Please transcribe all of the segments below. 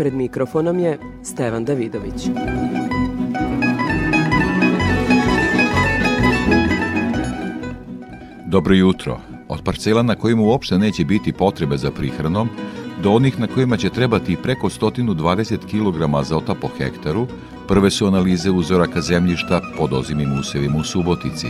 Pred mikrofonom je Stevan Davidović. Dobro jutro. Od parcela na kojima uopšte neće biti potrebe za prihranom, do onih na kojima će trebati preko 120 kg azota po hektaru, prve su analize uzoraka zemljišta pod ozimim usevima u Subotici.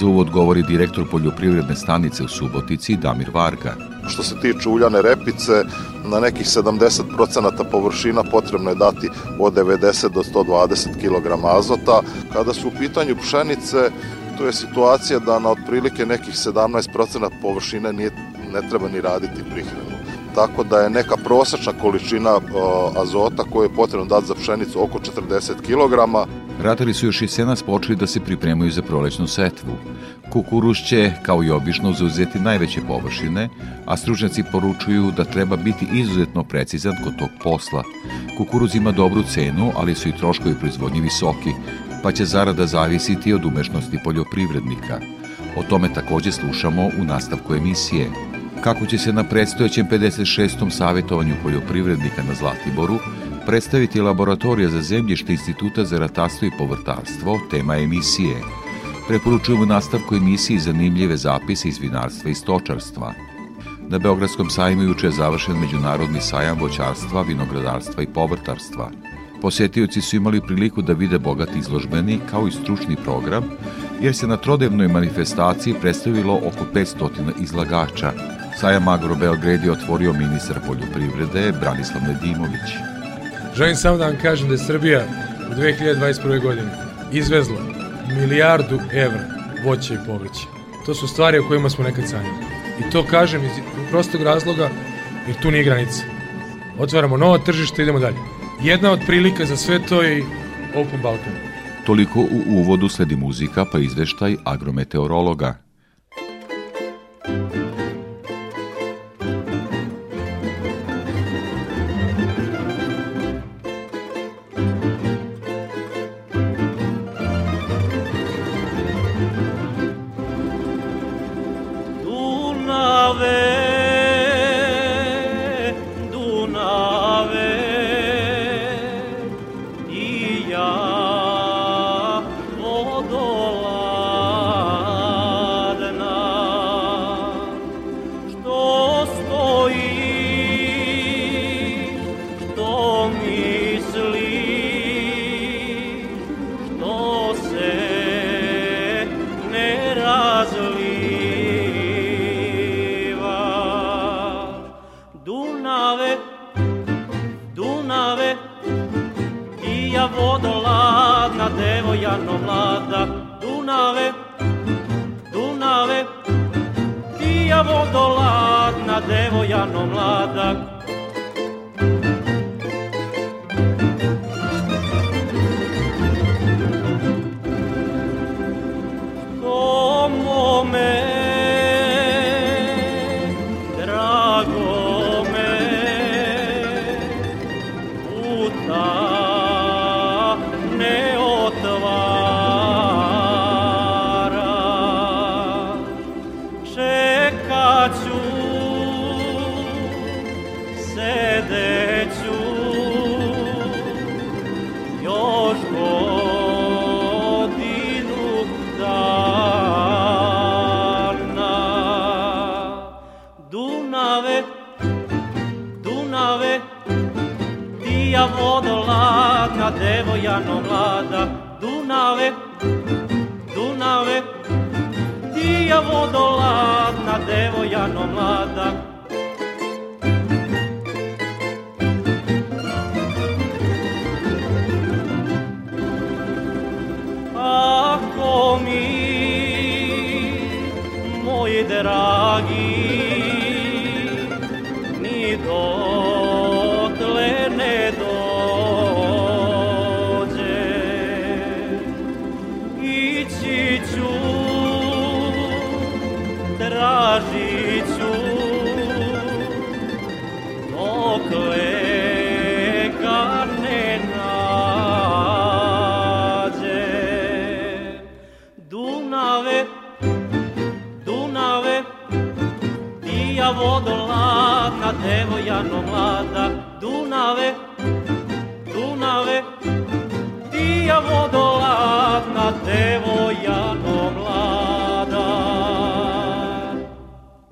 Za uvod govori direktor poljoprivredne stanice u Subotici Damir Varga. Što se tiče uljane repice, na nekih 70% površina potrebno je dati od 90 do 120 kg azota. Kada su u pitanju pšenice, tu je situacija da na otprilike nekih 17% površine nije, ne treba ni raditi prihranu. Tako da je neka prosečna količina azota koju je potrebno dati za pšenicu oko 40 kg. Ratari su još i senas počeli da se pripremaju za prolećnu setvu. Kukuruz će, kao i obično, zauzeti najveće površine, a stručnjaci poručuju da treba biti izuzetno precizan kod tog posla. Kukuruz ima dobru cenu, ali su i troškovi proizvodnje visoki, pa će zarada zavisiti od umešnosti poljoprivrednika. O tome takođe slušamo u nastavku emisije. Kako će se na predstojećem 56. savjetovanju poljoprivrednika na Zlatiboru predstaviti laboratorija za zemljište Instituta za ratarstvo i povrtarstvo, tema emisije. Preporučujemo nastavku emisiji zanimljive zapise iz vinarstva i stočarstva. Na Beogradskom sajmu juče je završen Međunarodni sajam voćarstva, vinogradarstva i povrtarstva. Posetioci su imali priliku da vide bogat izložbeni kao i stručni program, jer se na trodevnoj manifestaciji predstavilo oko 500 izlagača. Sajam Agro Belgrade je otvorio ministar poljoprivrede Branislav Nedimović. Želim samo da vam kažem da je Srbija u 2021. godini izvezla milijardu evra voća i povrća. To su stvari o kojima smo nekad sanjali. I to kažem iz prostog razloga jer tu nije granica. Otvaramo novo tržište, idemo dalje. Jedna od prilika za sve to je Open Balkan. Toliko u uvodu sledi muzika pa izveštaj agrometeorologa.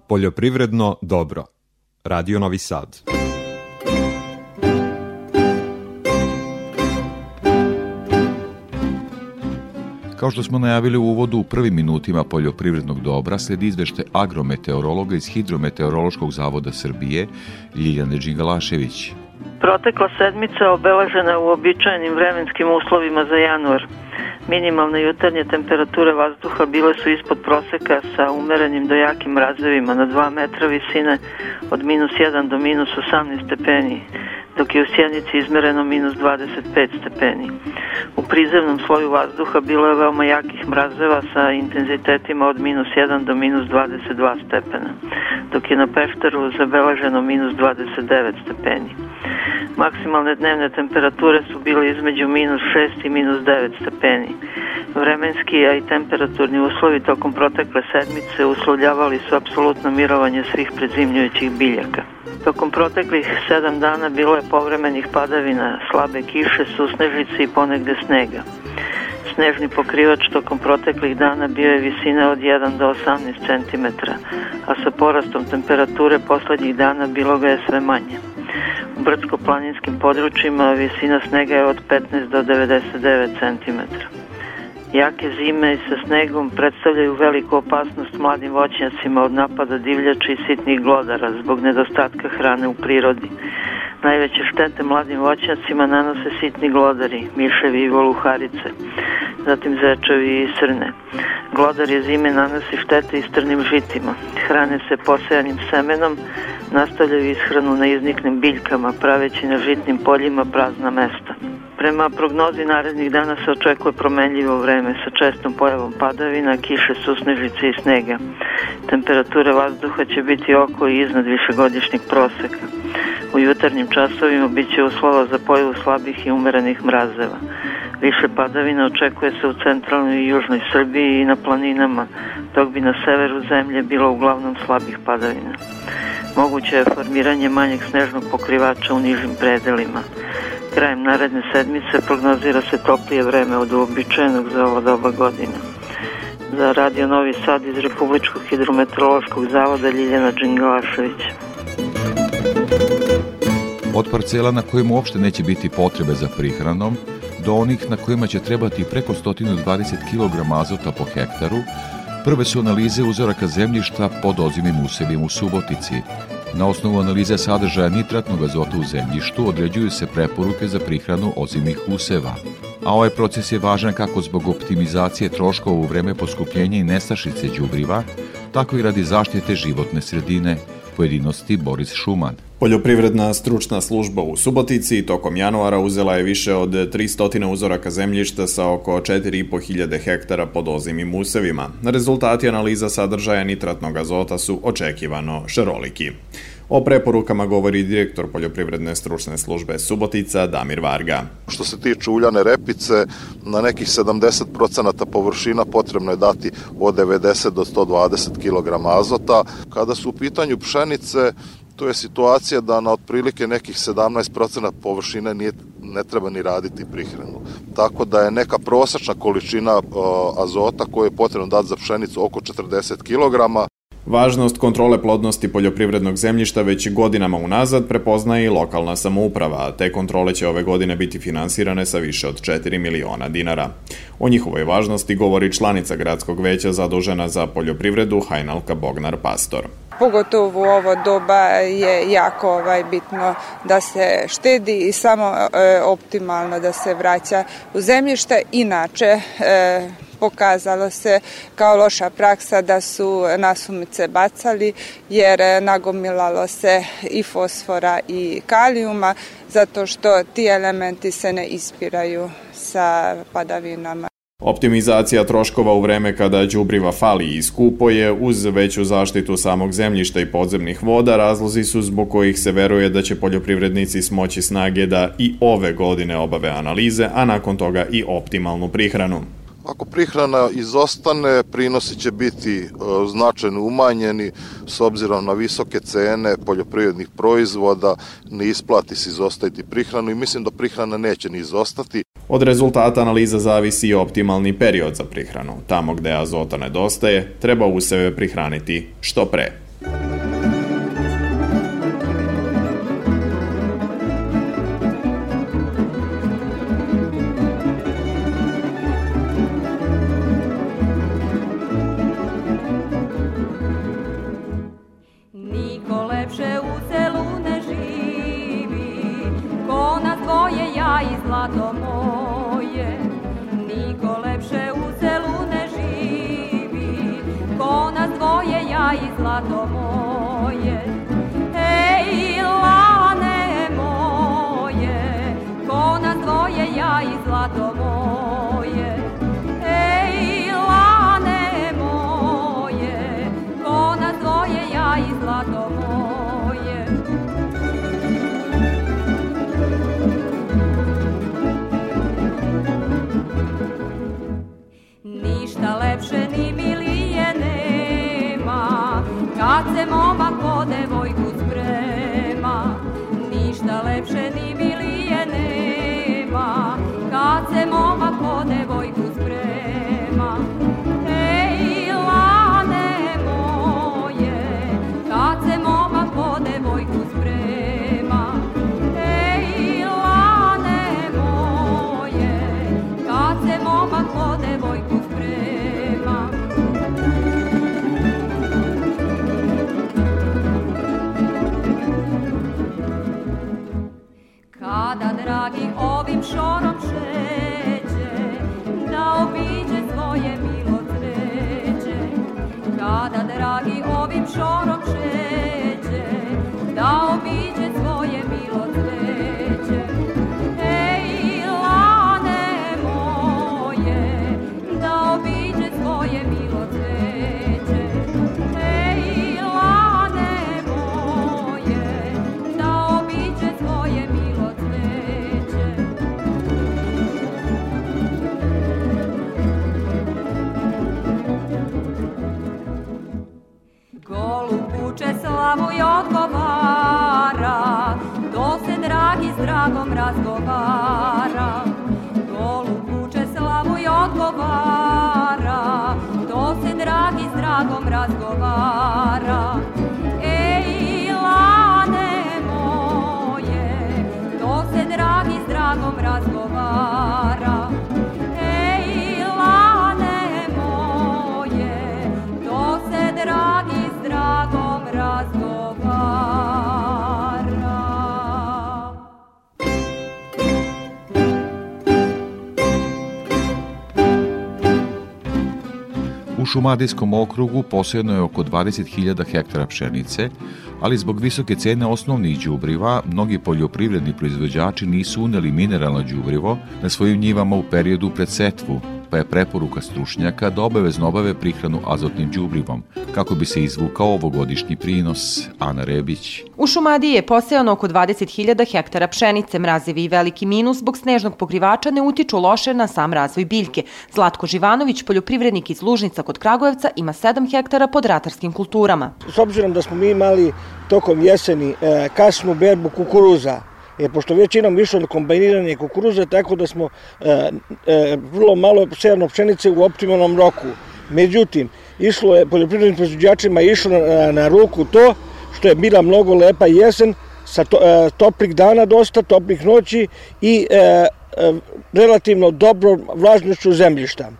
Poljoprivredno dobro. Radio Novi Sad. Kao što smo najavili u uvodu u prvim minutima poljoprivrednog dobra, sledi izvešte agrometeorologa iz Hidrometeorološkog zavoda Srbije, Ljiljane Đingalašević. Protekla sedmica obeležena u običajnim vremenskim uslovima za januar. Minimalne jutarnje temperature vazduha bile su ispod proseka sa umerenim do jakim mrazevima na 2 metra visine od minus 1 do minus 18 stepeni, dok je u Sjenici izmereno minus 25 stepeni. U prizemnom sloju vazduha bilo je veoma jakih mrazeva sa intenzitetima od minus 1 do minus 22 stepena, dok je na Pešteru zabeleženo minus 29 stepeni. Maksimalne dnevne temperature su bile između minus 6 i minus 9 stepeni. Vremenski, a i temperaturni uslovi tokom protekle sedmice uslovljavali su apsolutno mirovanje svih predzimljujućih biljaka. Tokom proteklih sedam dana bilo je povremenih padavina, slabe kiše, susnežice i ponegde snega. Snežni pokrivač tokom proteklih dana bio je visine od 1 do 18 cm, a sa porastom temperature poslednjih dana bilo ga je sve manje. U brdsko-planinskim područjima visina snega je od 15 do 99 cm. Jake zime sa snegom predstavljaju veliku opasnost mladim voćnjacima od napada divljača i sitnih glodara zbog nedostatka hrane u prirodi. Najveće štete mladim voćnjacima nanose sitni glodari, miševi i voluharice, zatim zečevi i srne. Glodar je zime nanosi štete i strnim žitima. Hrane se posejanim semenom, nastavljaju ishranu na izniknim biljkama, praveći na žitnim poljima prazna mesta. Prema prognozi narednih dana se očekuje promenljivo vreme sa čestom pojavom padavina, kiše, susnežice i snega. Temperatura vazduha će biti oko i iznad višegodišnjeg proseka. U jutarnjim časovima biće uslova za pojavu slabih i umerenih mrazeva. Više padavina očekuje se u centralnoj i južnoj Srbiji i na planinama, dok bi na severu zemlje bilo uglavnom slabih padavina. Moguće je formiranje manjeg snežnog pokrivača u nižim predelima. Krajem naredne sedmice prognozira se toplije vreme od uobičajenog za ovo doba godine. Za Radio Novi Sad iz Republičkog hidrometeorološkog zavoda Ljiljana Đingalašević. Od parcela na kojima uopšte neće biti potrebe za prihranom, do onih na kojima će trebati preko 120 kg azota po hektaru, prve su analize uzoraka zemljišta pod ozimim usevima u Subotici, Na osnovu analize sadržaja nitratnog azota u zemljištu određuju se preporuke za prihranu ozimih useva. A ovaj proces je važan kako zbog optimizacije troškova u vreme poskupljenja i nestašice đubriva, tako i radi zaštite životne sredine, pojedinosti Boris Šuman. Poljoprivredna stručna služba u Subotici tokom januara uzela je više od 300 uzoraka zemljišta sa oko 4.500 hektara pod ozimim usevima. Rezultati analiza sadržaja nitratnog azota su očekivano šaroliki. O preporukama govori direktor Poljoprivredne stručne službe Subotica Damir Varga. Što se tiče uljane repice, na nekih 70% površina potrebno je dati od 90 do 120 kg azota. Kada su u pitanju pšenice, to je situacija da na otprilike nekih 17% površine nije, ne treba ni raditi prihranu. Tako da je neka prosečna količina azota koju je potrebno dati za pšenicu oko 40 kg. Važnost kontrole plodnosti poljoprivrednog zemljišta već godinama unazad prepoznaje i lokalna samouprava, a te kontrole će ove godine biti finansirane sa više od 4 miliona dinara. O njihovoj važnosti govori članica gradskog veća zadužena za poljoprivredu Hajnalka Bognar Pastor pogotovo u ovo doba je jako ovaj, bitno da se štedi i samo e, optimalno da se vraća u zemljište. Inače, e, pokazalo se kao loša praksa da su nasumice bacali jer nagomilalo se i fosfora i kalijuma zato što ti elementi se ne ispiraju sa padavinama. Optimizacija troškova u vreme kada đubriva fali i skupo je uz veću zaštitu samog zemljišta i podzemnih voda razlozi su zbog kojih se veruje da će poljoprivrednici smoći snage da i ove godine obave analize, a nakon toga i optimalnu prihranu. Ako prihrana izostane, prinosi će biti e, značajno umanjeni s obzirom na visoke cene poljoprivrednih proizvoda, ne isplati se izostaviti prihranu i mislim da prihrana neće ni izostati. Od rezultata analiza zavisi i optimalni period za prihranu. Tamo gde azota nedostaje, treba useve prihraniti što pre. Ja i ovim šorom šeće, da obiđe svoje milo cveće. Kada dragi ovim šorom slavu i odgovara, to se dragi s dragom razgovara. Golub vuče slavu odgovara, to se dragi s dragom razgovara. Šumadijskom okrugu posjedno je oko 20.000 hektara pšenice, ali zbog visoke cene osnovnih đubriva, mnogi poljoprivredni proizvođači nisu uneli mineralno đubrivo na svojim njivama u periodu pred setvu, pa je preporuka stručnjaka da obavezno obave prihranu azotnim đubrivom, kako bi se izvukao ovogodišnji prinos. Ana Rebić. U Šumadiji je posejano oko 20.000 hektara pšenice, mrazevi i veliki minus zbog snežnog pokrivača ne utiču loše na sam razvoj biljke. Zlatko Živanović, poljoprivrednik iz Lužnica kod Kragujevca, ima 7 hektara pod ratarskim kulturama. S obzirom da smo mi imali tokom jeseni e, kasnu berbu kukuruza, je, pošto već imamo išlo na kombajniranje kukuruza, tako da smo e, e, vrlo malo sejano pšenice u optimalnom roku. Međutim, išlo je poljoprivrednim proizvođačima išlo na, na ruku to što je bila mnogo lepa jesen, sa to, e, toplih dana dosta, toplih noći i e, e, relativno dobro vlažnošću zemljišta.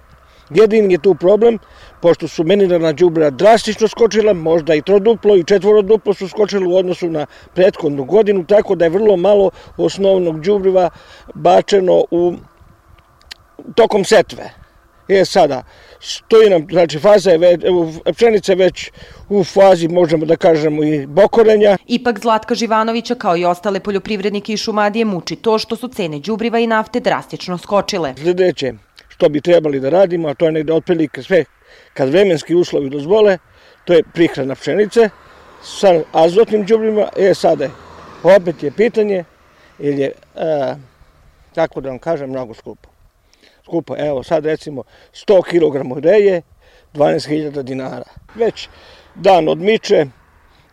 Jedini je tu problem, pošto su mineralna đubriva drastično skočila, možda i troduplo i četvoroduplo su skočile u odnosu na prethodnu godinu, tako da je vrlo malo osnovnog đubriva bačeno u tokom setve. E sada, stoji nam, znači faza je već, pšenica je već u fazi, možemo da kažemo, i bokorenja. Ipak Zlatka Živanovića kao i ostale poljoprivrednike iz Šumadije muči to što su cene đubriva i nafte drastično skočile. Sljedeće, što bi trebali da radimo, a to je negde otprilike sve, kad vremenski uslovi dozvole, to je prihrana pšenice sa azotnim đubrima. E sada, opet je pitanje, ili je, a, kako da vam kažem, mnogo skupo. Skupo, evo sad recimo 100 kg reje, 12.000 dinara. Već dan odmiče,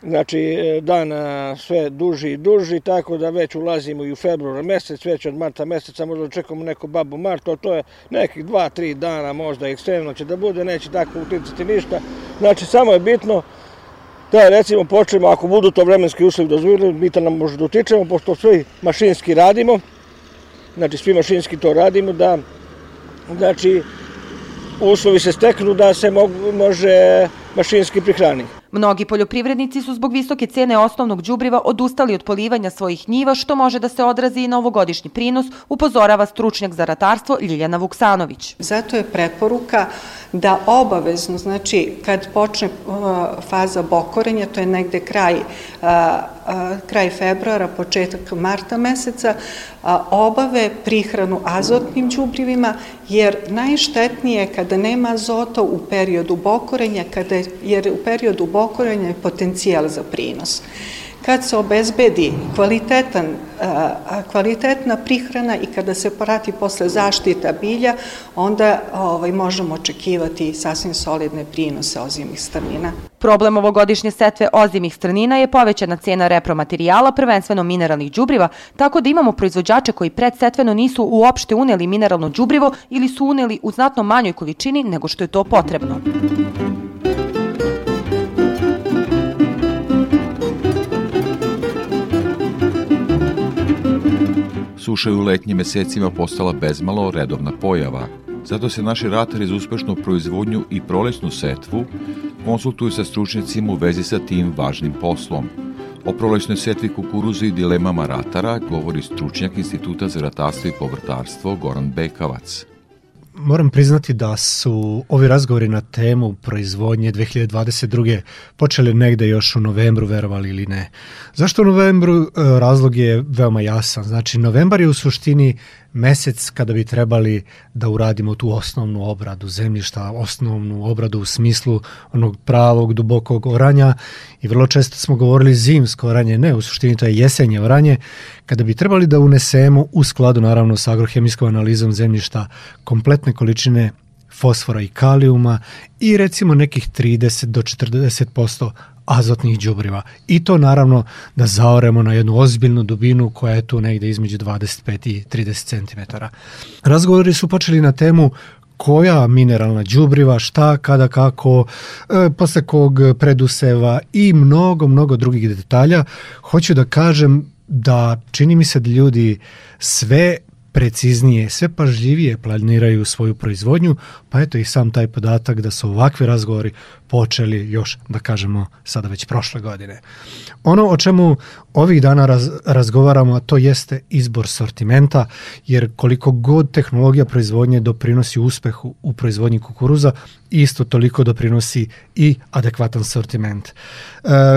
Znači, dan sve duži i duži, tako da već ulazimo i u februar mesec, već od marta meseca možda čekamo neku babu martu, to je nekih dva, tri dana možda ekstremno će da bude, neće tako uticati ništa. Znači, samo je bitno da recimo počnemo, ako budu to vremenski uslovi dozvoljeni, mi to nam možda utičemo, pošto svi mašinski radimo, znači svi mašinski to radimo, da znači uslovi se steknu da se mogu, može mašinski prihraniti. Mnogi poljoprivrednici su zbog visoke cene osnovnog đubriva odustali od polivanja svojih njiva, što može da se odrazi i na ovogodišnji prinos, upozorava stručnjak za ratarstvo Ljiljana Vuksanović. Zato je preporuka da obavezno, znači kad počne uh, faza bokorenja, to je negde kraj, uh, uh, kraj februara, početak marta meseca, obave prihranu azotnim đubrivima, jer najštetnije je kada nema azota u periodu bokorenja, kada, jer u periodu bokorenja je potencijal za prinos kad se obezbedi kvalitetan, kvalitetna prihrana i kada se prati posle zaštita bilja, onda ovaj, možemo očekivati sasvim solidne prinose ozimih strnina. Problem ovogodišnje setve ozimih strnina je povećana cena repromaterijala, prvenstveno mineralnih đubriva, tako da imamo proizvođače koji predsetveno nisu uopšte uneli mineralno đubrivo ili su uneli u znatno manjoj količini nego što je to potrebno. Suša je u letnjim mesecima postala bezmalo redovna pojava. Zato se naši ratari za uspešnu proizvodnju i prolećnu setvu konsultuju sa stručnjacima u vezi sa tim važnim poslom. O prolećnoj setvi kukuruza i dilemama ratara govori stručnjak Instituta za ratarstvo i povrtarstvo Goran Bekavac moram priznati da su ovi razgovori na temu proizvodnje 2022. počeli negde još u novembru, verovali ili ne. Zašto u novembru? E, razlog je veoma jasan. Znači, novembar je u suštini mesec kada bi trebali da uradimo tu osnovnu obradu zemljišta, osnovnu obradu u smislu onog pravog, dubokog oranja. I vrlo često smo govorili zimsko oranje, ne, u suštini to je jesenje oranje, kada bi trebali da unesemo u skladu naravno sa agrohemijskom analizom zemljišta kompletne količine fosfora i kalijuma i recimo nekih 30 do 40% azotnih đubriva. I to naravno da zaoremo na jednu ozbiljnu dubinu koja je tu negde između 25 i 30 cm. Razgovori su počeli na temu koja mineralna đubriva, šta, kada, kako, e, posle kog preduseva i mnogo, mnogo drugih detalja. Hoću da kažem da čini mi se da ljudi sve preciznije, sve pažljivije planiraju svoju proizvodnju, pa eto i sam taj podatak da su ovakvi razgovori počeli još, da kažemo, sada već prošle godine. Ono o čemu ovih dana raz, razgovaramo, a to jeste izbor sortimenta, jer koliko god tehnologija proizvodnje doprinosi uspehu u proizvodnji kukuruza, isto toliko doprinosi i adekvatan sortiment. E,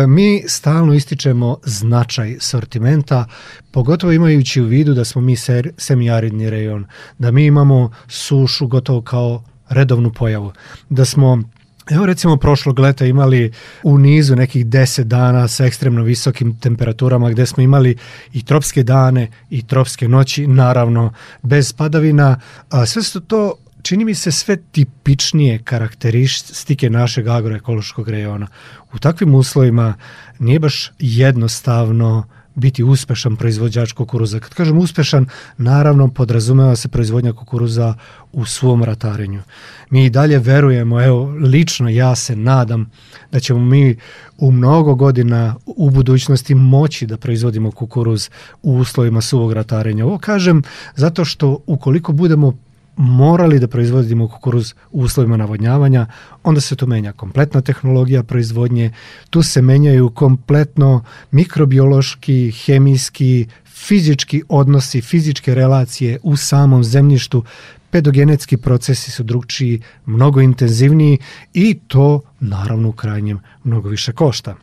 mi stalno ističemo značaj sortimenta, pogotovo imajući u vidu da smo mi ser, semiaridni rejon, da mi imamo sušu gotovo kao redovnu pojavu, da smo Evo recimo prošlog leta imali u nizu nekih 10 dana sa ekstremno visokim temperaturama gde smo imali i tropske dane i tropske noći, naravno bez padavina. A sve su to čini mi se sve tipičnije karakteristike našeg agroekološkog rejona. U takvim uslovima nije baš jednostavno biti uspešan proizvođač kukuruza. Kad kažem uspešan, naravno podrazumeva se proizvodnja kukuruza u svom ratarenju. Mi i dalje verujemo, evo, lično ja se nadam da ćemo mi u mnogo godina u budućnosti moći da proizvodimo kukuruz u uslovima suvog ratarenja. Ovo kažem zato što ukoliko budemo morali da proizvodimo kukuruz u uslovima navodnjavanja, onda se tu menja kompletna tehnologija proizvodnje, tu se menjaju kompletno mikrobiološki, hemijski, fizički odnosi, fizičke relacije u samom zemljištu, pedogenetski procesi su drugčiji, mnogo intenzivniji i to naravno u krajnjem mnogo više košta.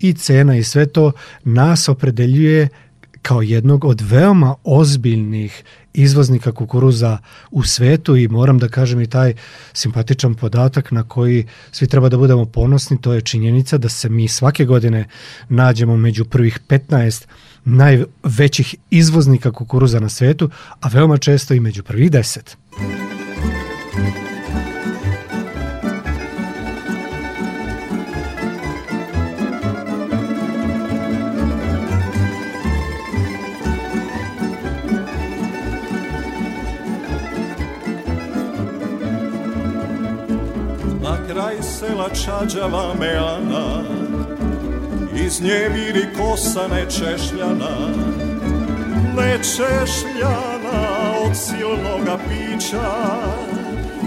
I cena i sve to nas opredeljuje kao jednog od veoma ozbiljnih izvoznika kukuruza u svetu i moram da kažem i taj simpatičan podatak na koji svi treba da budemo ponosni, to je činjenica da se mi svake godine nađemo među prvih 15 najvećih izvoznika kukuruza na svetu, a veoma često i među prvih 10. sela čađava meana Iz nje vidi kosa nečešljana. Nečešljana od silnoga pića.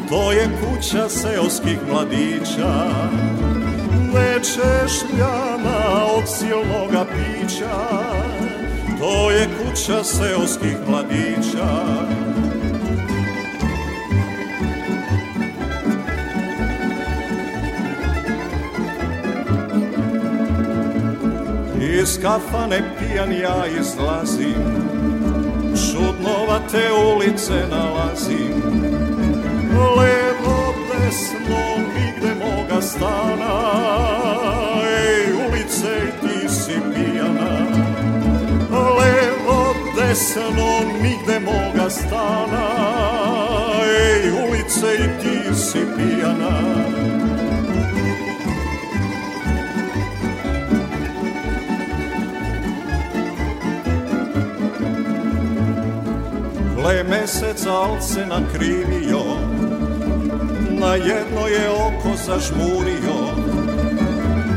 To je kuća seoskih mladića. Ne češljana od silnoga pića, to je kuća seoskih mladića. Iz kafane pijan ja izlazim, čudnovate ulice nalazim, levo, desno, nigde moga stana, ej, ulice, ti si pijana, levo, desno, nigde moga stana, ej, ulice, i ti si pijana. Gle mesec se nakrivio Na jedno je oko zažmurio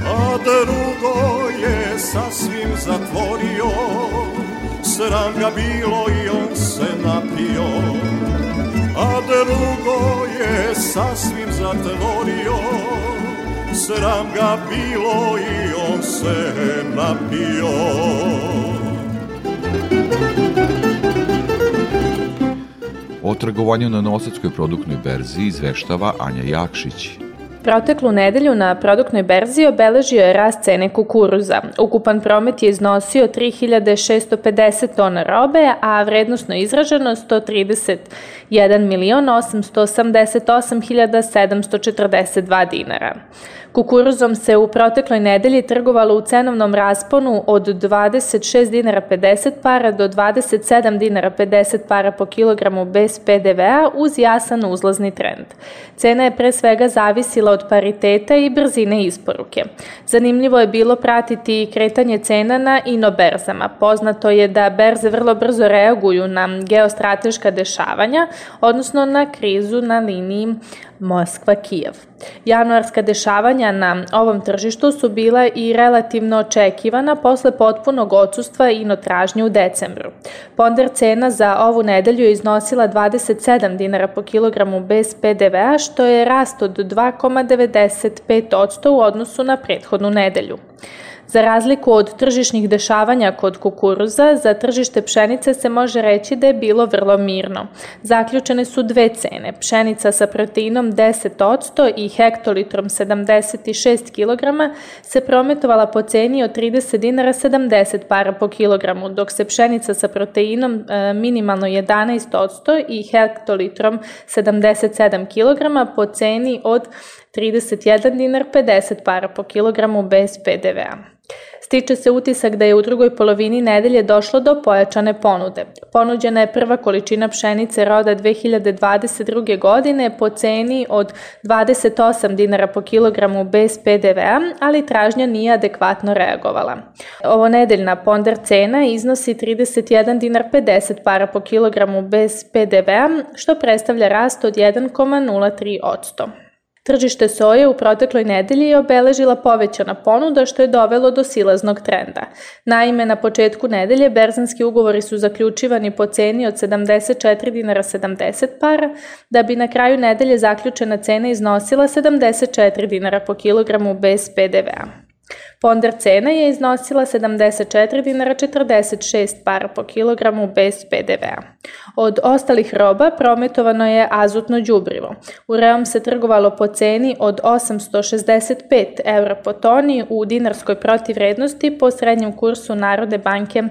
A drugo je sasvim zatvorio Sram ga bilo i on se napio A drugo je sasvim zatvorio Sram ga bilo i on se napio Trgovanju na Nosačkoj produktnoj berzi izveštava Anja Jakšić. Proteklu nedelju na produktnoj berzi obeležio je rast cene kukuruza. Ukupan promet je iznosio 3650 tona robe, a vrednostno izraženo 131 milion 888 742 dinara. Kukuruzom se u protekloj nedelji trgovalo u cenovnom rasponu od 26 dinara 50 para do 27 dinara 50 para po kilogramu bez PDV-a uz jasan uzlazni trend. Cena je pre svega zavisila od pariteta i brzine isporuke. Zanimljivo je bilo pratiti kretanje cena na inoberzama. Poznato je da berze vrlo brzo reaguju na geostrateška dešavanja, odnosno na krizu na liniji Moskva-Kijev. Januarska dešavanja na ovom tržištu su bila i relativno očekivana posle potpunog odsustva inotražnje u decembru. Ponder cena za ovu nedelju je iznosila 27 dinara po kilogramu bez PDV-a, što je rast od 2,95% u odnosu na prethodnu nedelju. Za razliku od tržišnih dešavanja kod kukuruza, za tržište pšenice se može reći da je bilo vrlo mirno. Zaključene su dve cene, pšenica sa proteinom 10% i hektolitrom 76 kg se prometovala po ceni od 30 dinara 70 para po kilogramu, dok se pšenica sa proteinom e, minimalno 11% i hektolitrom 77 kg po ceni od 31 dinar 50 para po kilogramu bez PDV-a. Stiče se utisak da je u drugoj polovini nedelje došlo do pojačane ponude. Ponuđena je prva količina pšenice roda 2022. godine po ceni od 28 dinara po kilogramu bez PDV-a, ali tražnja nije adekvatno reagovala. Ovo nedeljna ponder cena iznosi 31 dinar 50 para po kilogramu bez PDV-a, što predstavlja rast od 1,03 odsto. Tržište soje u protekloj nedelji je obeležila povećana ponuda što je dovelo do silaznog trenda. Naime, na početku nedelje berzanski ugovori su zaključivani po ceni od 74 dinara 70 para, da bi na kraju nedelje zaključena cena iznosila 74 dinara po kilogramu bez PDV-a. Ponder cena je iznosila 74 dinara 46 para po kilogramu bez PDV-a. Od ostalih roba prometovano je azotno đubrivo. Ureom se trgovalo po ceni od 865 evra po toni u dinarskoj protivrednosti po srednjem kursu Narodne banke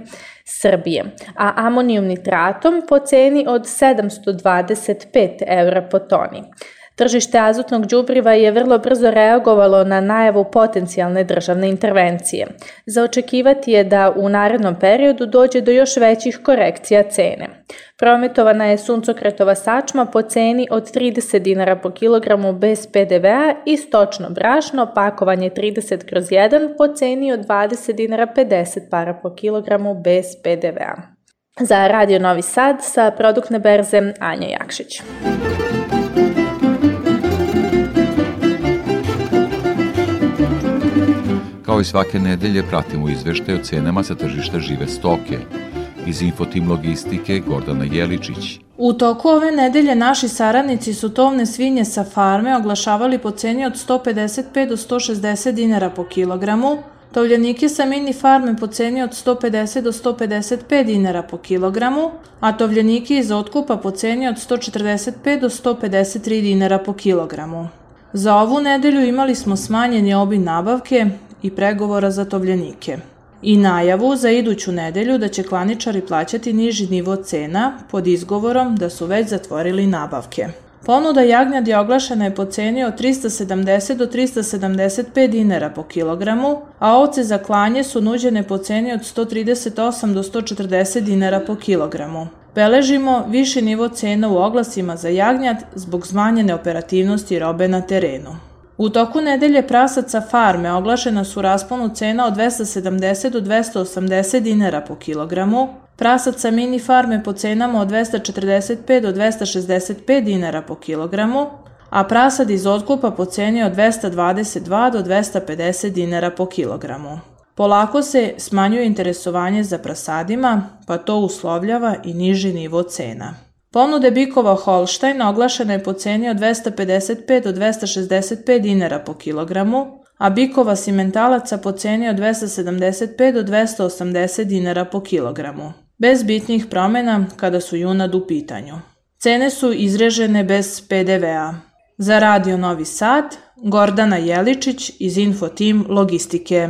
Srbije, a amonijum nitratom po ceni od 725 evra po toni. Tržište azotnog đubriva je vrlo brzo reagovalo na najavu potencijalne državne intervencije. Za očekivati je da u narednom periodu dođe do još većih korekcija cene. Prometovana je suncokretova sačma po ceni od 30 dinara po kilogramu bez PDV-a i stočno brašno pakovanje 30 kroz 1 po ceni od 20 dinara 50 para po kilogramu bez PDV-a. Za Radio Novi Sad sa produktne berze Anja Jakšić. Kao i svake nedelje pratimo izveštaj o cenama sa tržišta žive stoke. Iz Infotim Logistike Gordana Jeličić. U toku ove nedelje naši saradnici su tovne svinje sa farme oglašavali po ceni od 155 do 160 dinara po kilogramu, tovljenike sa mini farme po ceni od 150 do 155 dinara po kilogramu, a tovljenike iz otkupa po ceni od 145 do 153 dinara po kilogramu. Za ovu nedelju imali smo smanjeni obim nabavke i pregovora za tovljenike i najavu za iduću nedelju da će klaničari plaćati niži nivo cena pod izgovorom da su već zatvorili nabavke. Ponuda jagnjad je oglašena je po ceni od 370 do 375 dinara po kilogramu, a ovce za klanje su nuđene po ceni od 138 do 140 dinara po kilogramu. Beležimo viši nivo cena u oglasima za jagnjad zbog zmanjene operativnosti robe na terenu. U toku nedelje prasaca farme oglašena su rasponu cena od 270 do 280 dinara po kilogramu, prasaca mini farme po cenama od 245 do 265 dinara po kilogramu, a prasad iz otkupa po ceni od 222 do 250 dinara po kilogramu. Polako se smanjuje interesovanje za prasadima, pa to uslovljava i niži nivo cena. Ponude bikova Holstein oglašena je po ceni od 255 do 265 dinara po kilogramu, a bikova simentalaca po ceni od 275 do 280 dinara po kilogramu, bez bitnih promena kada su junad u pitanju. Cene su izrežene bez PDV-a. Za Radio Novi Sad, Gordana Jeličić iz Infotim Logistike.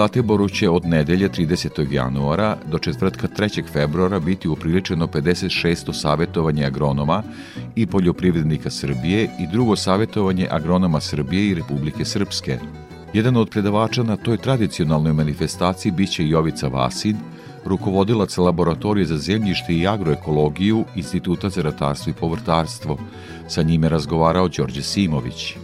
Zlatiboru će od nedelje 30. januara do četvrtka 3. februara biti upriličeno 56. savjetovanje agronoma i poljoprivrednika Srbije i drugo savjetovanje agronoma Srbije i Republike Srpske. Jedan od predavača na toj tradicionalnoj manifestaciji biće Jovica Vasin, rukovodilac laboratorije za zemljište i agroekologiju Instituta za ratarstvo i povrtarstvo. Sa njime razgovarao Đorđe Simović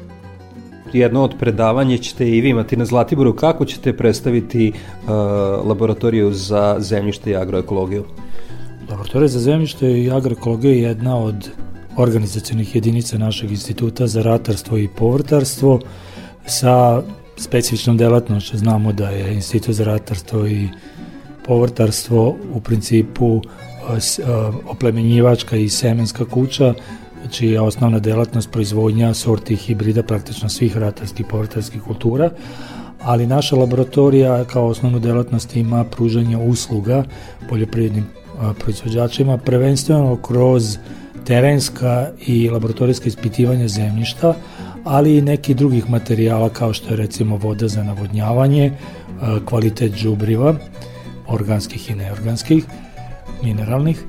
jedno od predavanja ćete i vi imati na Zlatiboru. Kako ćete predstaviti uh, laboratoriju za zemljište i agroekologiju? Laboratorija za zemljište i agroekologiju je jedna od organizacijonih jedinica našeg instituta za ratarstvo i povrtarstvo sa specifičnom delatnošću. Znamo da je institut za ratarstvo i povrtarstvo u principu uh, uh, oplemenjivačka i semenska kuća čija je osnovna delatnost proizvodnja sorti i hibrida praktično svih ratarskih i povrtarskih kultura, ali naša laboratorija kao osnovnu delatnost ima pružanje usluga poljoprivrednim proizvođačima, prvenstveno kroz terenska i laboratorijska ispitivanja zemljišta, ali i neki drugih materijala kao što je recimo voda za navodnjavanje, kvalitet džubriva, organskih i neorganskih, mineralnih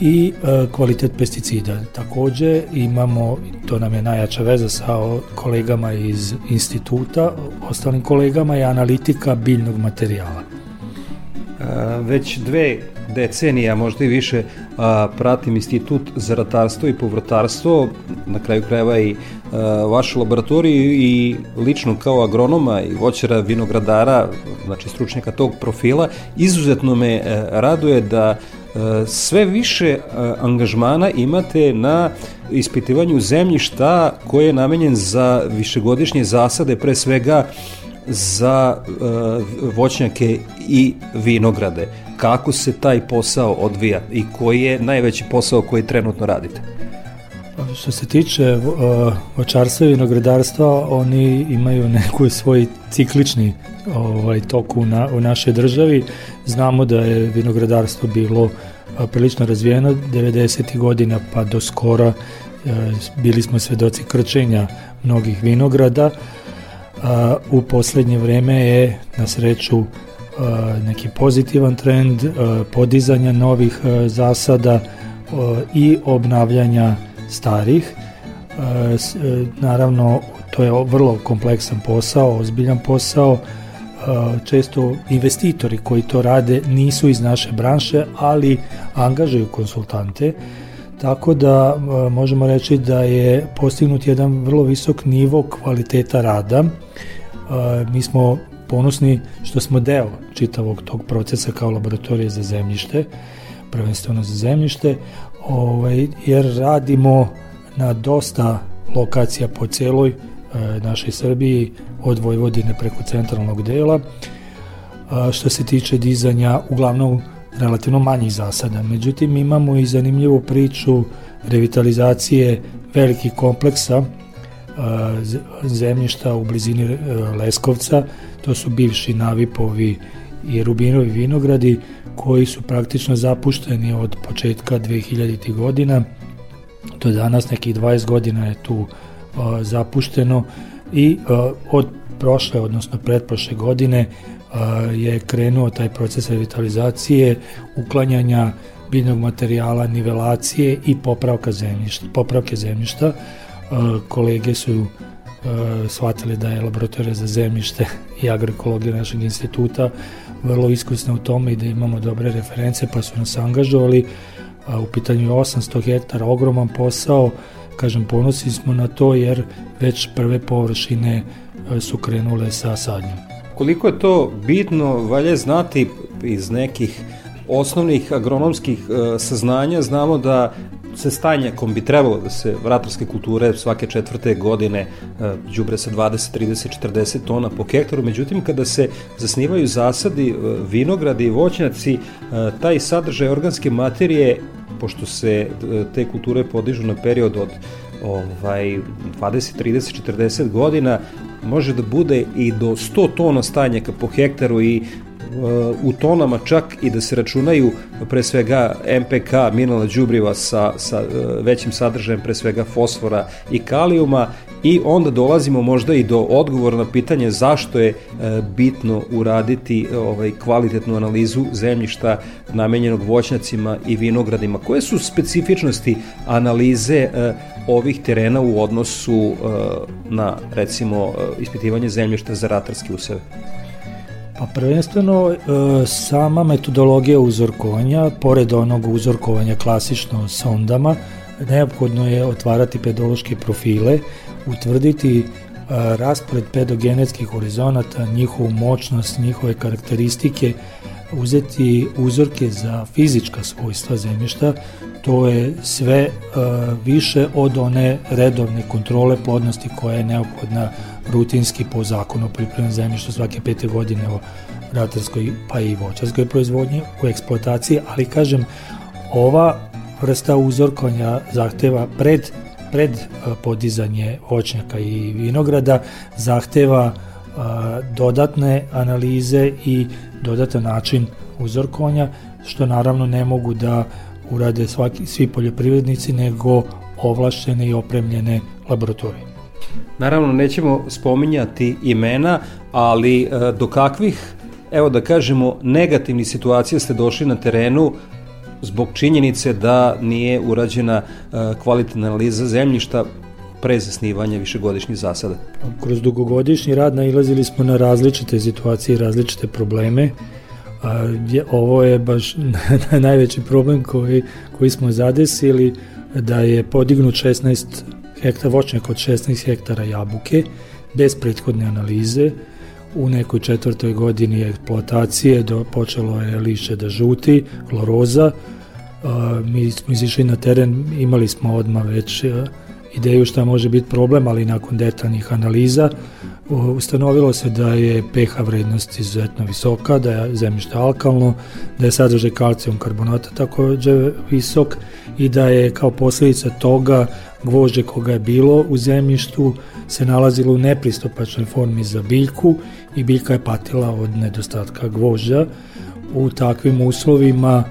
i e, kvalitet pesticida. Takođe imamo, to nam je najjača veza sa kolegama iz instituta, ostalim kolegama je analitika biljnog materijala. E, već dve decenija, možda i više, a, pratim institut za ratarstvo i povrtarstvo, na kraju krajeva i a, vašu laboratoriju i lično kao agronoma i voćara vinogradara, znači stručnjaka tog profila, izuzetno me a, e, raduje da sve više angažmana imate na ispitivanju zemljišta koje je namenjen za višegodišnje zasade, pre svega za voćnjake i vinograde. Kako se taj posao odvija i koji je najveći posao koji trenutno radite? Što se tiče voćarstva i vinogradarstva, oni imaju neku svoj ciklični ovaj, tok u, na, u našoj državi. Znamo da je vinogradarstvo bilo prilično razvijeno 90. godina pa do skora bili smo svedoci krčenja mnogih vinograda. U poslednje vreme je na sreću neki pozitivan trend podizanja novih zasada i obnavljanja starih. Naravno, to je vrlo kompleksan posao, ozbiljan posao, često investitori koji to rade nisu iz naše branše, ali angažuju konsultante, tako da možemo reći da je postignut jedan vrlo visok nivo kvaliteta rada. Mi smo ponosni što smo deo čitavog tog procesa kao laboratorije za zemljište, prvenstveno za zemljište, ovaj, jer radimo na dosta lokacija po celoj našoj Srbiji od Vojvodine preko centralnog dela što se tiče dizanja uglavnom relativno manjih zasada. Međutim, imamo i zanimljivu priču revitalizacije velikih kompleksa zemljišta u blizini e, Leskovca, to su bivši Navipovi i Rubinovi vinogradi koji su praktično zapušteni od početka 2000. godina do danas nekih 20 godina je tu zapušteno i od prošle, odnosno pretprošle godine je krenuo taj proces revitalizacije, uklanjanja biljnog materijala, nivelacije i popravka zemljišta, popravke zemljišta. Kolege su shvatili da je laboratorija za zemljište i agroekologija našeg instituta vrlo iskusna u tome i da imamo dobre reference pa su nas angažovali. U pitanju je 800 hektara, ogroman posao, Kažem, ponosi smo na to jer već prve površine e, su krenule sa sadnjom. Koliko je to bitno, valje znati iz nekih osnovnih agronomskih e, saznanja, znamo da se stanjakom bi trebalo da se vratarske kulture svake četvrte godine đubre e, sa 20, 30, 40 tona po hektaru, međutim kada se zasnivaju zasadi, vinogradi i voćnjaci, taj sadržaj organske materije pošto se e, te kulture podižu na period od ovaj 20, 30, 40 godina, može da bude i do 100 tona stanjaka po hektaru i u tonama čak i da se računaju pre svega MPK, mineralna đubriva sa, sa e, većim sadržajem pre svega fosfora i kalijuma i onda dolazimo možda i do odgovora na pitanje zašto je bitno uraditi ovaj kvalitetnu analizu zemljišta namenjenog voćnjacima i vinogradima. Koje su specifičnosti analize ovih terena u odnosu na recimo ispitivanje zemljišta za ratarske useve? Pa prvenstveno e, sama metodologija uzorkovanja, pored onog uzorkovanja klasično sondama, neophodno je otvarati pedološke profile, utvrditi e, raspored pedogenetskih horizonata, njihovu moćnost, njihove karakteristike, uzeti uzorke za fizička svojstva zemljišta, to je sve uh, više od one redovne kontrole plodnosti koja je neophodna rutinski po zakonu o poljoprivrednom zemljištu svake pete godine o ratarskoj pa i voćarskoj proizvodnji u eksploataciji, ali kažem ova vrsta uzorkovanja zahteva pred pred podizanje voćnjaka i vinograda zahteva dodatne analize i dodatan način uzorkovanja, što naravno ne mogu da urade svaki, svi poljoprivrednici, nego ovlašćene i opremljene laboratorije. Naravno, nećemo spominjati imena, ali e, do kakvih, evo da kažemo, negativnih situacija ste došli na terenu zbog činjenice da nije urađena e, kvalitetna analiza zemljišta pre zasnivanja višegodišnjih zasada? Kroz dugogodišnji rad nailazili smo na različite situacije i različite probleme. A, je, ovo je baš najveći problem koji, koji smo zadesili, da je podignut 16 hektara voćnjaka od 16 hektara jabuke, bez prethodne analize, u nekoj četvrtoj godini eksploatacije do, počelo je liše da žuti, kloroza, a, mi smo izišli na teren, imali smo odmah već a, ideju šta može biti problem, ali nakon detaljnih analiza ustanovilo se da je pH vrednost izuzetno visoka, da je zemljište alkalno, da je sadržaj kalcijum karbonata takođe visok i da je kao posledica toga gvožđe koga je bilo u zemljištu se nalazilo u nepristupačnoj formi za biljku i biljka je patila od nedostatka gvožđa. U takvim uslovima,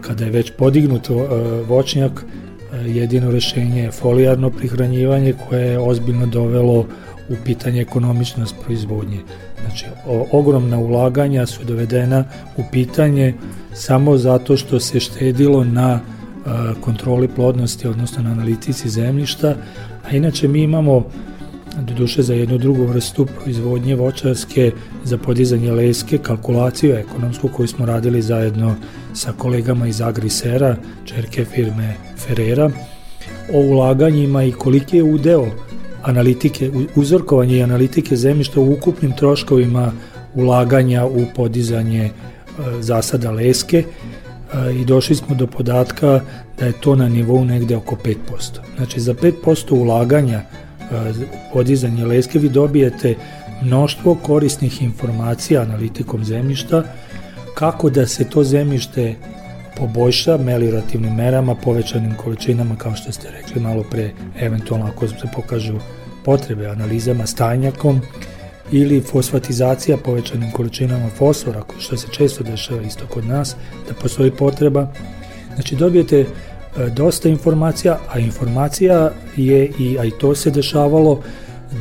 kada je već podignut voćnjak, jedino rešenje je folijarno prihranjivanje koje je ozbiljno dovelo u pitanje ekonomičnost proizvodnje. Znači, ogromna ulaganja su dovedena u pitanje samo zato što se štedilo na kontroli plodnosti, odnosno na analitici zemljišta, a inače mi imamo do duše za jednu drugu vrstu proizvodnje voćarske za podizanje leske, kalkulaciju ekonomsku koju smo radili zajedno sa kolegama iz Agrisera, čerke firme Ferrera, o ulaganjima i koliki je udeo analitike, uzorkovanje i analitike zemljišta u ukupnim troškovima ulaganja u podizanje e, zasada leske e, i došli smo do podatka da je to na nivou negde oko 5%. Znači za 5% ulaganja podizanje leske vi dobijete mnoštvo korisnih informacija analitikom zemljišta kako da se to zemljište poboljša meliorativnim merama, povećanim količinama, kao što ste rekli malo pre, eventualno ako se pokažu potrebe analizama stanjakom, ili fosfatizacija povećanim količinama fosfora, što se često dešava isto kod nas, da postoji potreba. Znači dobijete dosta informacija, a informacija je i, a i to se dešavalo,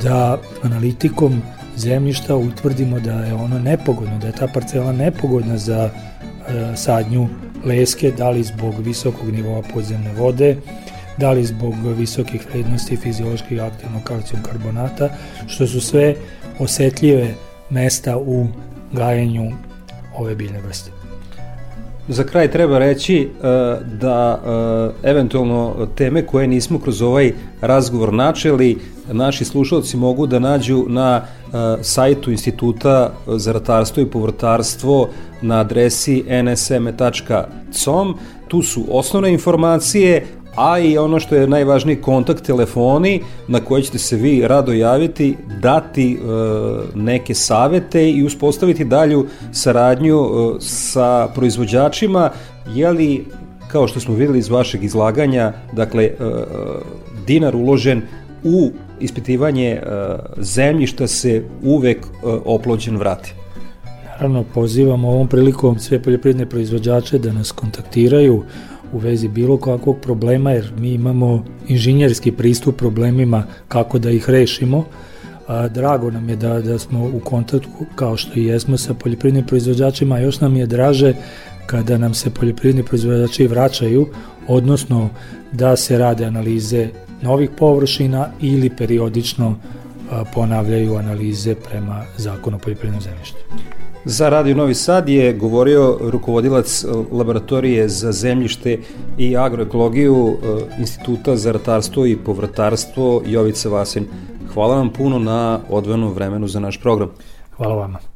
da analitikom zemljišta utvrdimo da je ono nepogodno, da je ta parcela nepogodna za e, sadnju leske, da li zbog visokog nivoa podzemne vode, da li zbog visokih vrednosti fizioloških aktivnog kalcijum karbonata, što su sve osetljive mesta u gajenju ove biljne vrste. Za kraj treba reći uh, da uh, eventualno teme koje nismo kroz ovaj razgovor načeli, naši slušalci mogu da nađu na uh, sajtu Instituta za ratarstvo i povrtarstvo na adresi nsm.com. Tu su osnovne informacije, a i ono što je najvažniji kontakt telefoni na koje ćete se vi rado javiti, dati e, neke savete i uspostaviti dalju saradnju e, sa proizvođačima, je li kao što smo videli iz vašeg izlaganja, dakle e, dinar uložen u ispitivanje e, zemljišta se uvek e, oplođen vrati. Naravno, pozivamo ovom prilikom sve poljoprivredne proizvođače da nas kontaktiraju u vezi bilo kakvog problema, jer mi imamo inženjerski pristup problemima kako da ih rešimo. Drago nam je da, da smo u kontaktu, kao što i jesmo sa poljoprivrednim proizvođačima, još nam je draže kada nam se poljoprivredni proizvođači vraćaju, odnosno da se rade analize novih površina ili periodično ponavljaju analize prema zakonu o poljoprivrednom zemljištu. Za Radio Novi Sad je govorio rukovodilac laboratorije za zemljište i agroekologiju Instituta za ratarstvo i povrtarstvo Jovica Vasin. Hvala vam puno na odvenom vremenu za naš program. Hvala vama.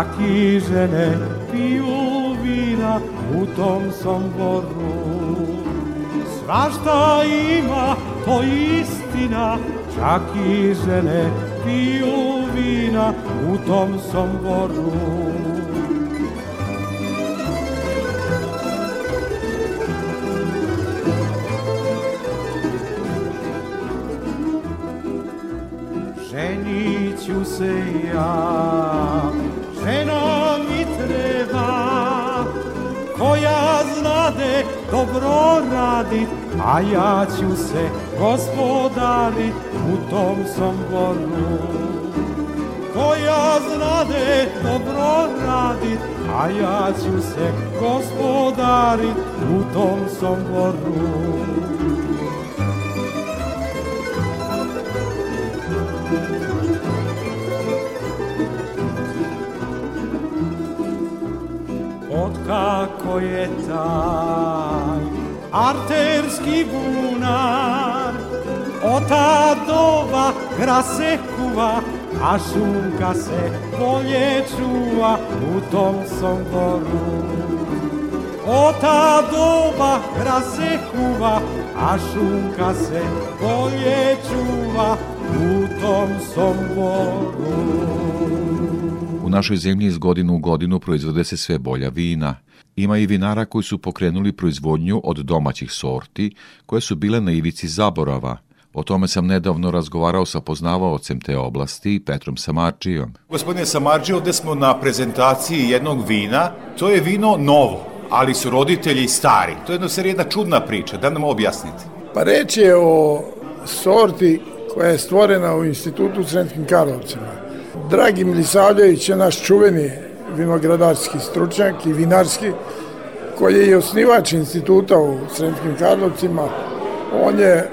Čak i žene piju vina u tom somboru. Svašta ima, to istina, čak i žene piju vina u tom somboru. ću se ja, radit, a ja ću se gospodarit u tom somboru. Koja znade dobro radit, a ja ću se gospodarit u tom somboru. kako je taj arterski bunar Od ta doba gra se kuva, a šunka se bolje čuva u tom somboru. Od ta doba gra se kuva, a šunka se bolje čuva u tom somboru našoj zemlji iz godinu u godinu proizvode se sve bolja vina. Ima i vinara koji su pokrenuli proizvodnju od domaćih sorti, koje su bile na ivici zaborava. O tome sam nedavno razgovarao sa poznavaocem te oblasti, Petrom Samarđijom. Gospodine Samarđi, ovde smo na prezentaciji jednog vina. To je vino novo, ali su roditelji stari. To je jedno ser jedna čudna priča. Da nam objasnite. Pa reč je o sorti koja je stvorena u institutu u Sremskim Karlovcima Dragi Milisavljević je naš čuveni vinogradarski stručnjak i vinarski, koji je i osnivač instituta u Sremskim Karlovcima. On je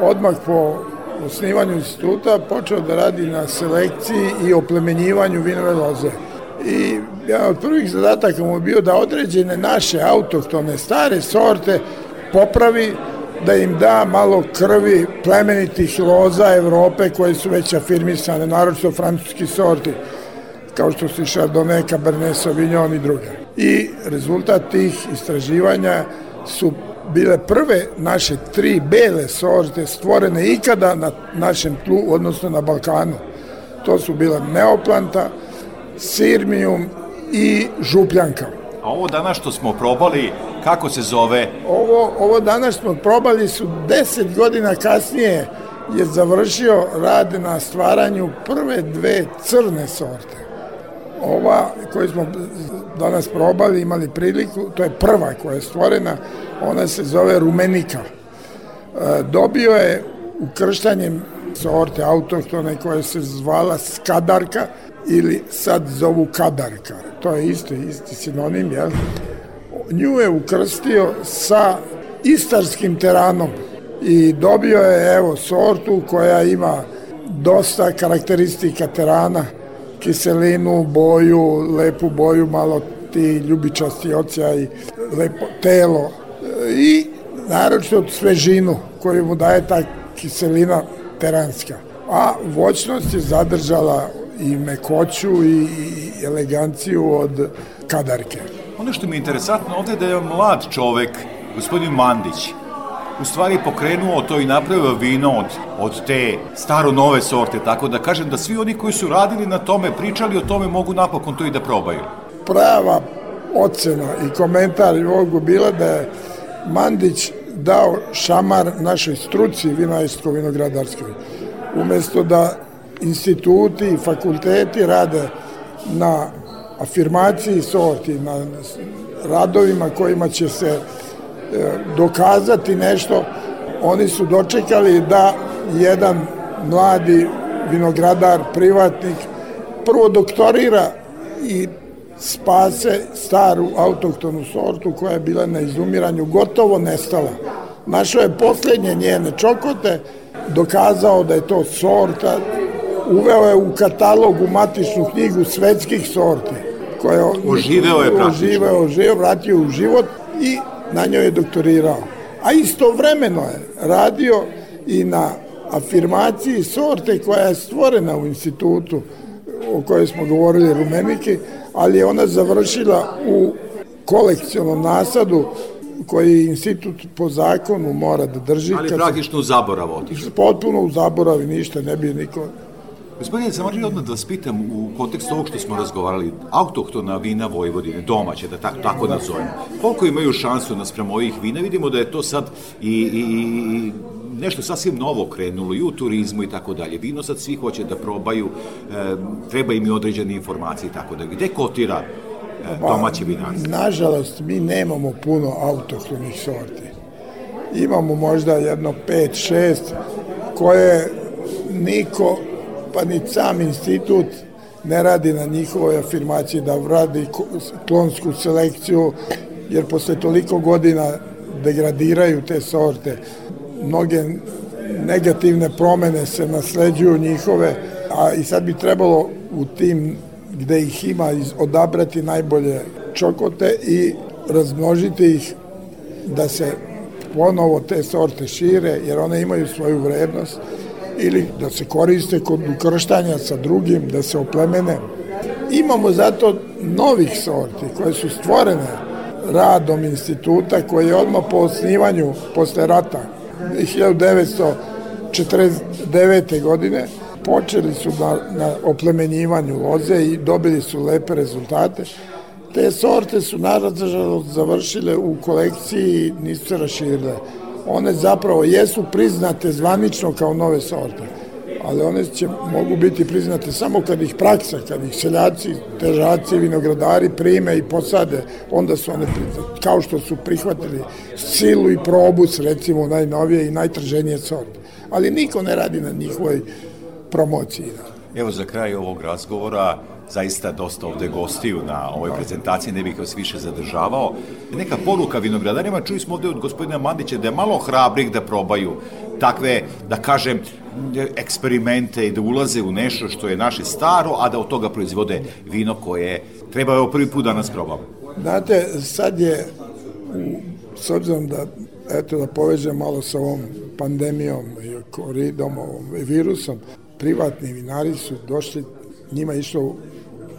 odmah po osnivanju instituta počeo da radi na selekciji i oplemenjivanju vinove loze. I jedan od prvih zadataka mu je bio da određene naše autohtone stare sorte popravi da im da malo krvi plemenitih loza Evrope koje su već afirmisane, naročito francuski sorti, kao što su Chardonnay, Cabernet Sauvignon i druge. I rezultat tih istraživanja su bile prve naše tri bele sorte stvorene ikada na našem tlu, odnosno na Balkanu. To su bile Neoplanta, Sirmium i Župljanka. A ovo danas što smo probali, kako se zove? Ovo, ovo danas smo probali su 10 godina kasnije je završio rad na stvaranju prve dve crne sorte. Ova koju smo danas probali, imali priliku, to je prva koja je stvorena, ona se zove Rumenika. E, dobio je ukrštanjem sorte autohtone koja se zvala Skadarka ili sad zovu Kadarka to je isto, isti sinonim, jel? Nju je ukrstio sa istarskim teranom i dobio je, evo, sortu koja ima dosta karakteristika terana, kiselinu, boju, lepu boju, malo ti ljubičasti ocija i lepo telo i naročito svežinu koju mu daje ta kiselina teranska. a voćnost je zadržala i mekoću i, i eleganciju od kadarke. Ono što mi je interesantno ovde je da je mlad čovek, gospodin Mandić, u stvari pokrenuo to i napravio vino od, od te staro-nove sorte, tako da kažem da svi oni koji su radili na tome, pričali o tome, mogu napokon to i da probaju. Prava ocena i komentar mogu bila da je Mandić dao šamar našoj struci vinarsko-vinogradarskoj. Umesto da instituti i fakulteti rade na afirmaciji sorti, na radovima kojima će se e, dokazati nešto, oni su dočekali da jedan mladi vinogradar, privatnik, prvo doktorira i spase staru autoktonu sortu koja je bila na izumiranju, gotovo nestala. Našao je poslednje njene čokote, dokazao da je to sorta, uveo je u katalog u matičnu knjigu svetskih sorti. Koje oživeo je praktično. Oživeo, oživeo, vratio u život i na njoj je doktorirao. A istovremeno je radio i na afirmaciji sorte koja je stvorena u institutu o kojoj smo govorili Rumeniki, ali je ona završila u kolekcionom nasadu koji institut po zakonu mora da drži. Ali praktično u zaborav otišao. Potpuno u zaborav i ništa, ne bi niko Gospodine, samo želim odmah da vas pitam u kontekstu ovog što smo razgovarali, autohtona vina Vojvodine, domaće, da tako, tako nazovemo, koliko imaju šansu nasprem ovih vina? Vidimo da je to sad i, i, i nešto sasvim novo krenulo i u turizmu i tako dalje. Vino sad svi hoće da probaju, e, treba im i određene informacije i tako dalje. Gde kotira e, domaće vinarstvo? Nažalost, mi nemamo puno autohtonih sorti. Imamo možda jedno 5-6 koje niko pa ni sam institut ne radi na njihovoj afirmaciji da radi klonsku selekciju, jer posle toliko godina degradiraju te sorte. Mnoge negativne promene se nasleđuju njihove, a i sad bi trebalo u tim gde ih ima odabrati najbolje čokote i razmnožiti ih da se ponovo te sorte šire, jer one imaju svoju vrednost ili da se koriste kod ukrštanja sa drugim, da se oplemene. Imamo zato novih sorti koje su stvorene radom instituta koji je odmah po osnivanju posle rata 1949. godine počeli su na, na oplemenjivanju loze i dobili su lepe rezultate. Te sorte su naravno završile u kolekciji i nisu se raširile one zapravo jesu priznate zvanično kao nove sorte, ali one će, mogu biti priznate samo kad ih praksa, kad ih seljaci, težaci, vinogradari prime i posade, onda su one priznate, kao što su prihvatili silu i probus, recimo najnovije i najtrženije sorte. Ali niko ne radi na njihovoj promociji. Da. Evo za kraj ovog razgovora, zaista dosta ovde gostiju na ovoj prezentaciji, ne bih vas više zadržavao. Neka poruka vinogradarima, čuli smo ovde od gospodina Mandića da je malo hrabrih da probaju takve, da kažem, eksperimente i da ulaze u nešto što je naše staro, a da od toga proizvode vino koje treba evo prvi put danas probamo. Znate, sad je, s obzirom da, eto da povežem malo sa ovom pandemijom i koridom, ovom virusom, privatni vinari su došli, njima išlo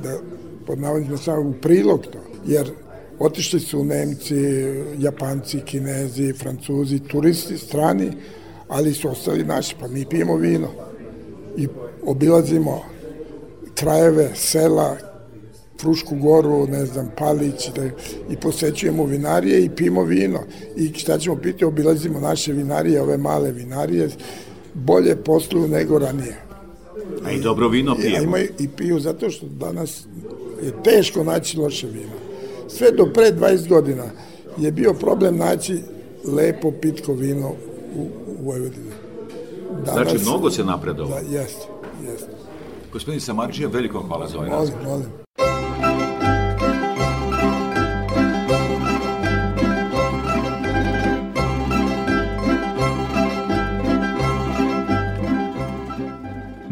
da pod navodnicima samo u prilog to, jer otišli su Nemci, Japanci, Kinezi, Francuzi, turisti strani, ali su ostali naši, pa mi pijemo vino i obilazimo krajeve, sela, Frušku goru, ne znam, Palić, da, i posećujemo vinarije i pijemo vino. I šta ćemo piti, obilazimo naše vinarije, ove male vinarije, bolje posluju nego ranije. A i dobro vino pijemo. I, imaju, I piju zato što danas je teško naći loše vino. Sve do pre 20 godina je bio problem naći lepo pitko vino u, u Vojvodini. Danas, znači, mnogo se napredovalo. Da, jeste, jeste. Gospodin Samarđija, veliko hvala za ovaj Molim, molim.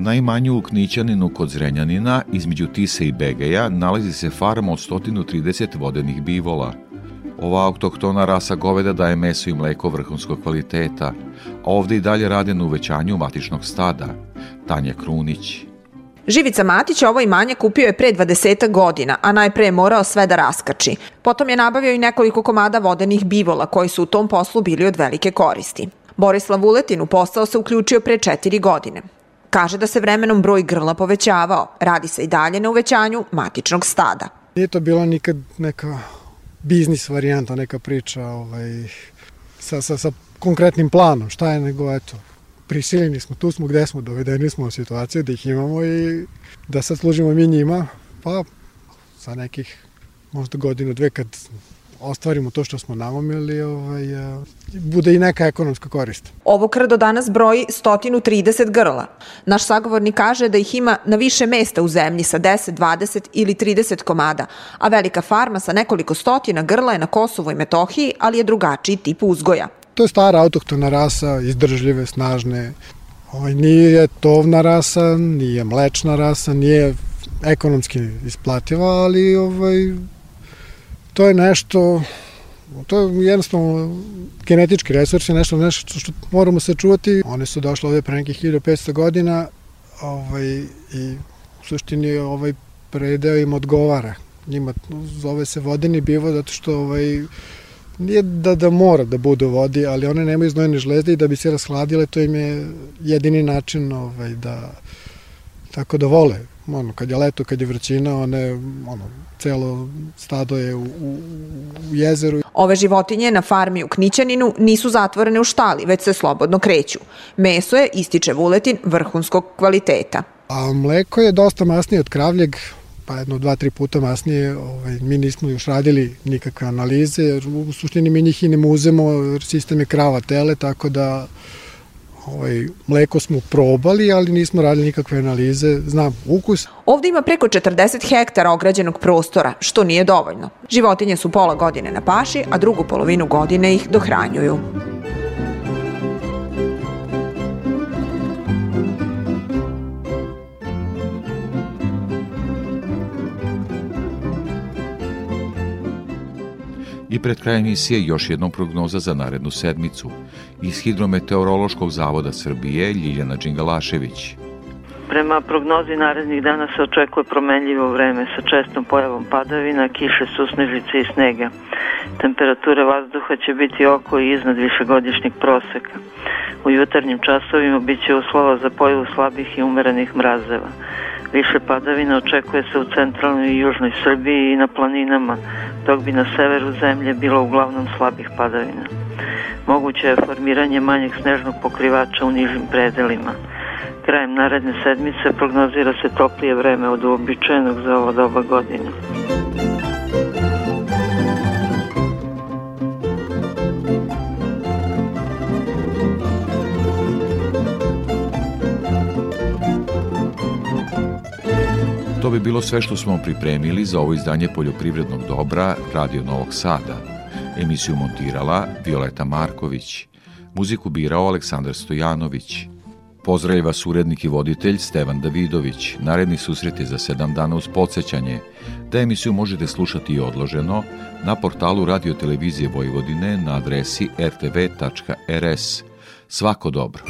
Najmanju u Knićaninu kod Zrenjanina, između Tise i Begeja, nalazi se farma od 130 vodenih bivola. Ova autohtona rasa goveda daje meso i mleko vrhunskog kvaliteta, a ovde i dalje rade na uvećanju matičnog stada. Tanja Krunić. Živica Matić ovo imanje kupio je pre 20 godina, a najpre je morao sve da raskači. Potom je nabavio i nekoliko komada vodenih bivola koji su u tom poslu bili od velike koristi. Borislav Vuletin u posao se uključio pre četiri godine. Kaže da se vremenom broj grla povećavao. Radi se i dalje na uvećanju matičnog stada. Nije to bila nikad neka biznis varijanta, neka priča ovaj, sa, sa, sa konkretnim planom. Šta je nego, eto, prisiljeni smo, tu smo gde smo, dovedeni smo u situaciju da ih imamo i da sad služimo mi njima, pa za nekih možda godinu, dve kad ostvarimo to što smo namomili, ovaj, bude i neka ekonomska korist. Ovo krdo danas broji 130 grla. Naš sagovornik kaže da ih ima na više mesta u zemlji sa 10, 20 ili 30 komada, a velika farma sa nekoliko stotina grla je na Kosovu i Metohiji, ali je drugačiji tip uzgoja. To je stara autohtona rasa, izdržljive, snažne. Ovaj, nije tovna rasa, nije mlečna rasa, nije ekonomski isplativa, ali ovaj, to je nešto to je jednostavno genetički resurs je nešto, nešto što moramo sačuvati. One su došle ovde pre nekih 1500 godina ovaj, i u suštini ovaj predeo im odgovara. Njima zove se vodeni bivo zato što ovaj, nije da, da mora da bude u vodi, ali one nemaju znojene žlezde i da bi se rashladile, to im je jedini način ovaj, da tako da vole. Ono, kad je leto, kad je vrćina, one, ono, celo stado je u, u, u jezeru. Ove životinje na farmi u Knićaninu nisu zatvorene u štali, već se slobodno kreću. Meso je, ističe Vuletin, vrhunskog kvaliteta. A mleko je dosta masnije od kravljeg, pa jedno dva, tri puta masnije, ovaj, mi nismo još radili nikakve analize, jer u suštini mi njih i ne muzemo, jer sistem je krava tele, tako da ovaj, mleko smo probali, ali nismo radili nikakve analize, znam ukus. Ovde ima preko 40 hektara ograđenog prostora, što nije dovoljno. Životinje su pola godine na paši, a drugu polovinu godine ih dohranjuju. I pred kraj emisije još jednom prognoza za narednu sedmicu. Iz Hidrometeorološkog zavoda Srbije Ljiljana Đingalašević. Prema prognozi narednih dana se očekuje promenljivo vreme sa čestom pojavom padavina, kiše, susnežice i snega. Temperatura vazduha će biti oko i iznad višegodišnjeg proseka. U jutarnjim časovima biće uslova za pojavu slabih i umerenih mrazeva. Više padavina očekuje se u centralnoj i južnoj Srbiji i na planinama, dok bi na severu zemlje bilo uglavnom slabih padavina. Moguće je formiranje manjeg snežnog pokrivača u nižim predelima. Krajem naredne sedmice prognozira se toplije vreme od uobičajenog za ovo doba godine. To bi bilo sve što smo pripremili za ovo izdanje poljoprivrednog dobra Radio Novog Sada. Emisiju montirala Violeta Marković. Muziku birao Aleksandar Stojanović. Pozdravlja vas urednik i voditelj Stevan Davidović. Naredni susret je za sedam dana uz podsjećanje da emisiju možete slušati i odloženo na portalu Radio Televizije Vojvodine na adresi rtv.rs. Svako dobro!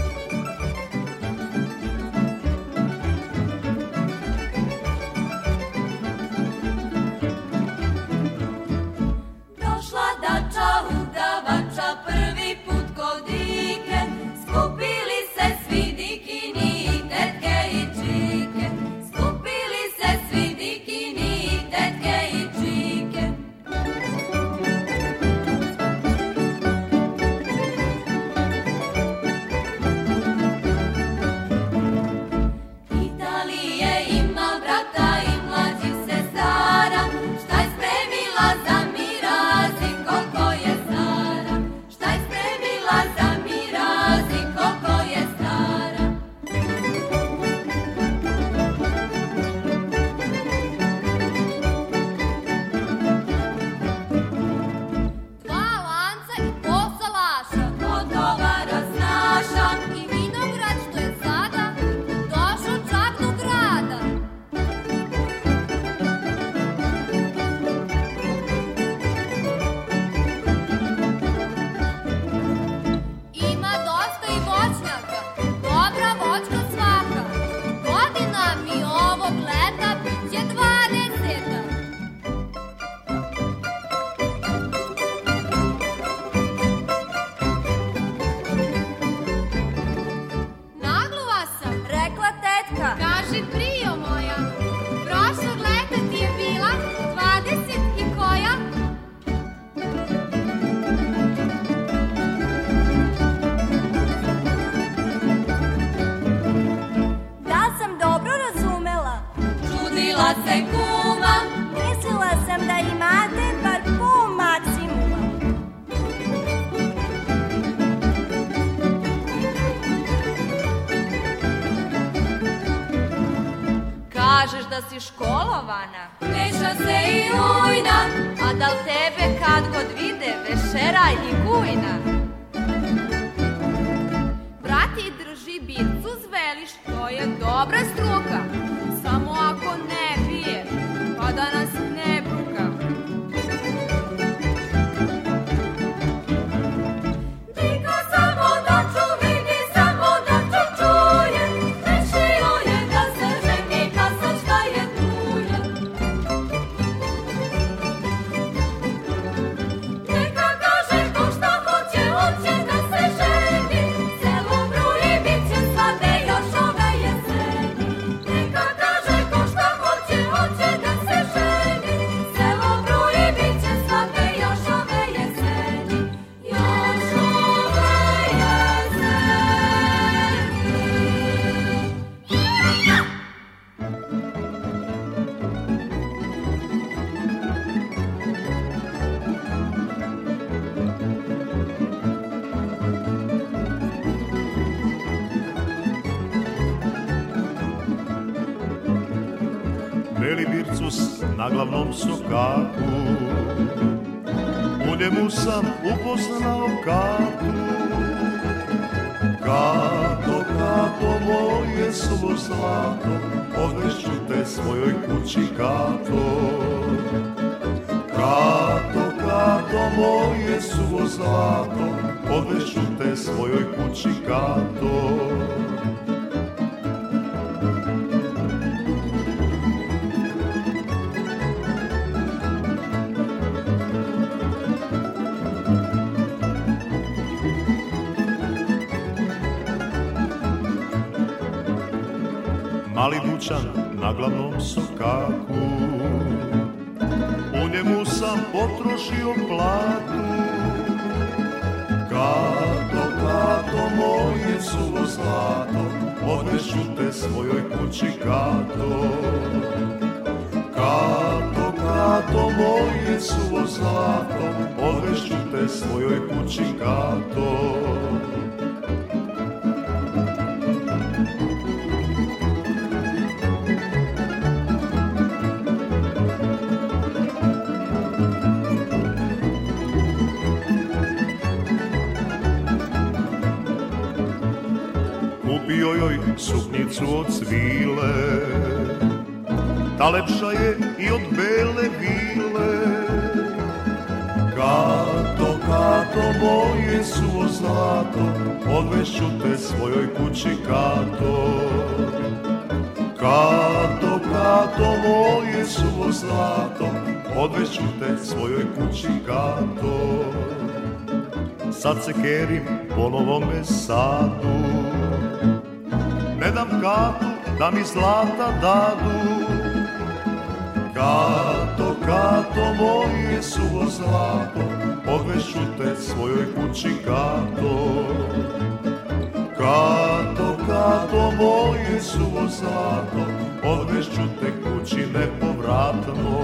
Da si školovana? Meša se i ujna, a da li tebe kad god vide vešeraj i gujna? Brati drži bircu zveliš, to je dobra struka, upoznao Katu. Kato, Kato, moje suvo zlato Odvešću te svojoj kući, Kato. Kato, Kato, moje suvo zlato Odvešću te svojoj kući, Kato Mali dućan na glavnom sokaku U njemu sam potrošio platu. Kato, kato, moje suvo zlato Odneću te svojoj kući, kato. Kato, kato, moje suvo zlato Odneću te svojoj kući, kato Suknjicu od svile. Ta lepša je i od bele vile. Kato, kato, moje suvo zlato Odvešću te svojoj kući, kato. Kato, kato, moje suvo zlato Odvešću te svojoj kući, kato. Sad se kerim po novome sadu Katu da mi zlata dadu. Kato, kato, moje suvo zlato Odvešću te svojoj kući, kato Kato, kato, moje suvo zlato Odvešću te kući nepovratno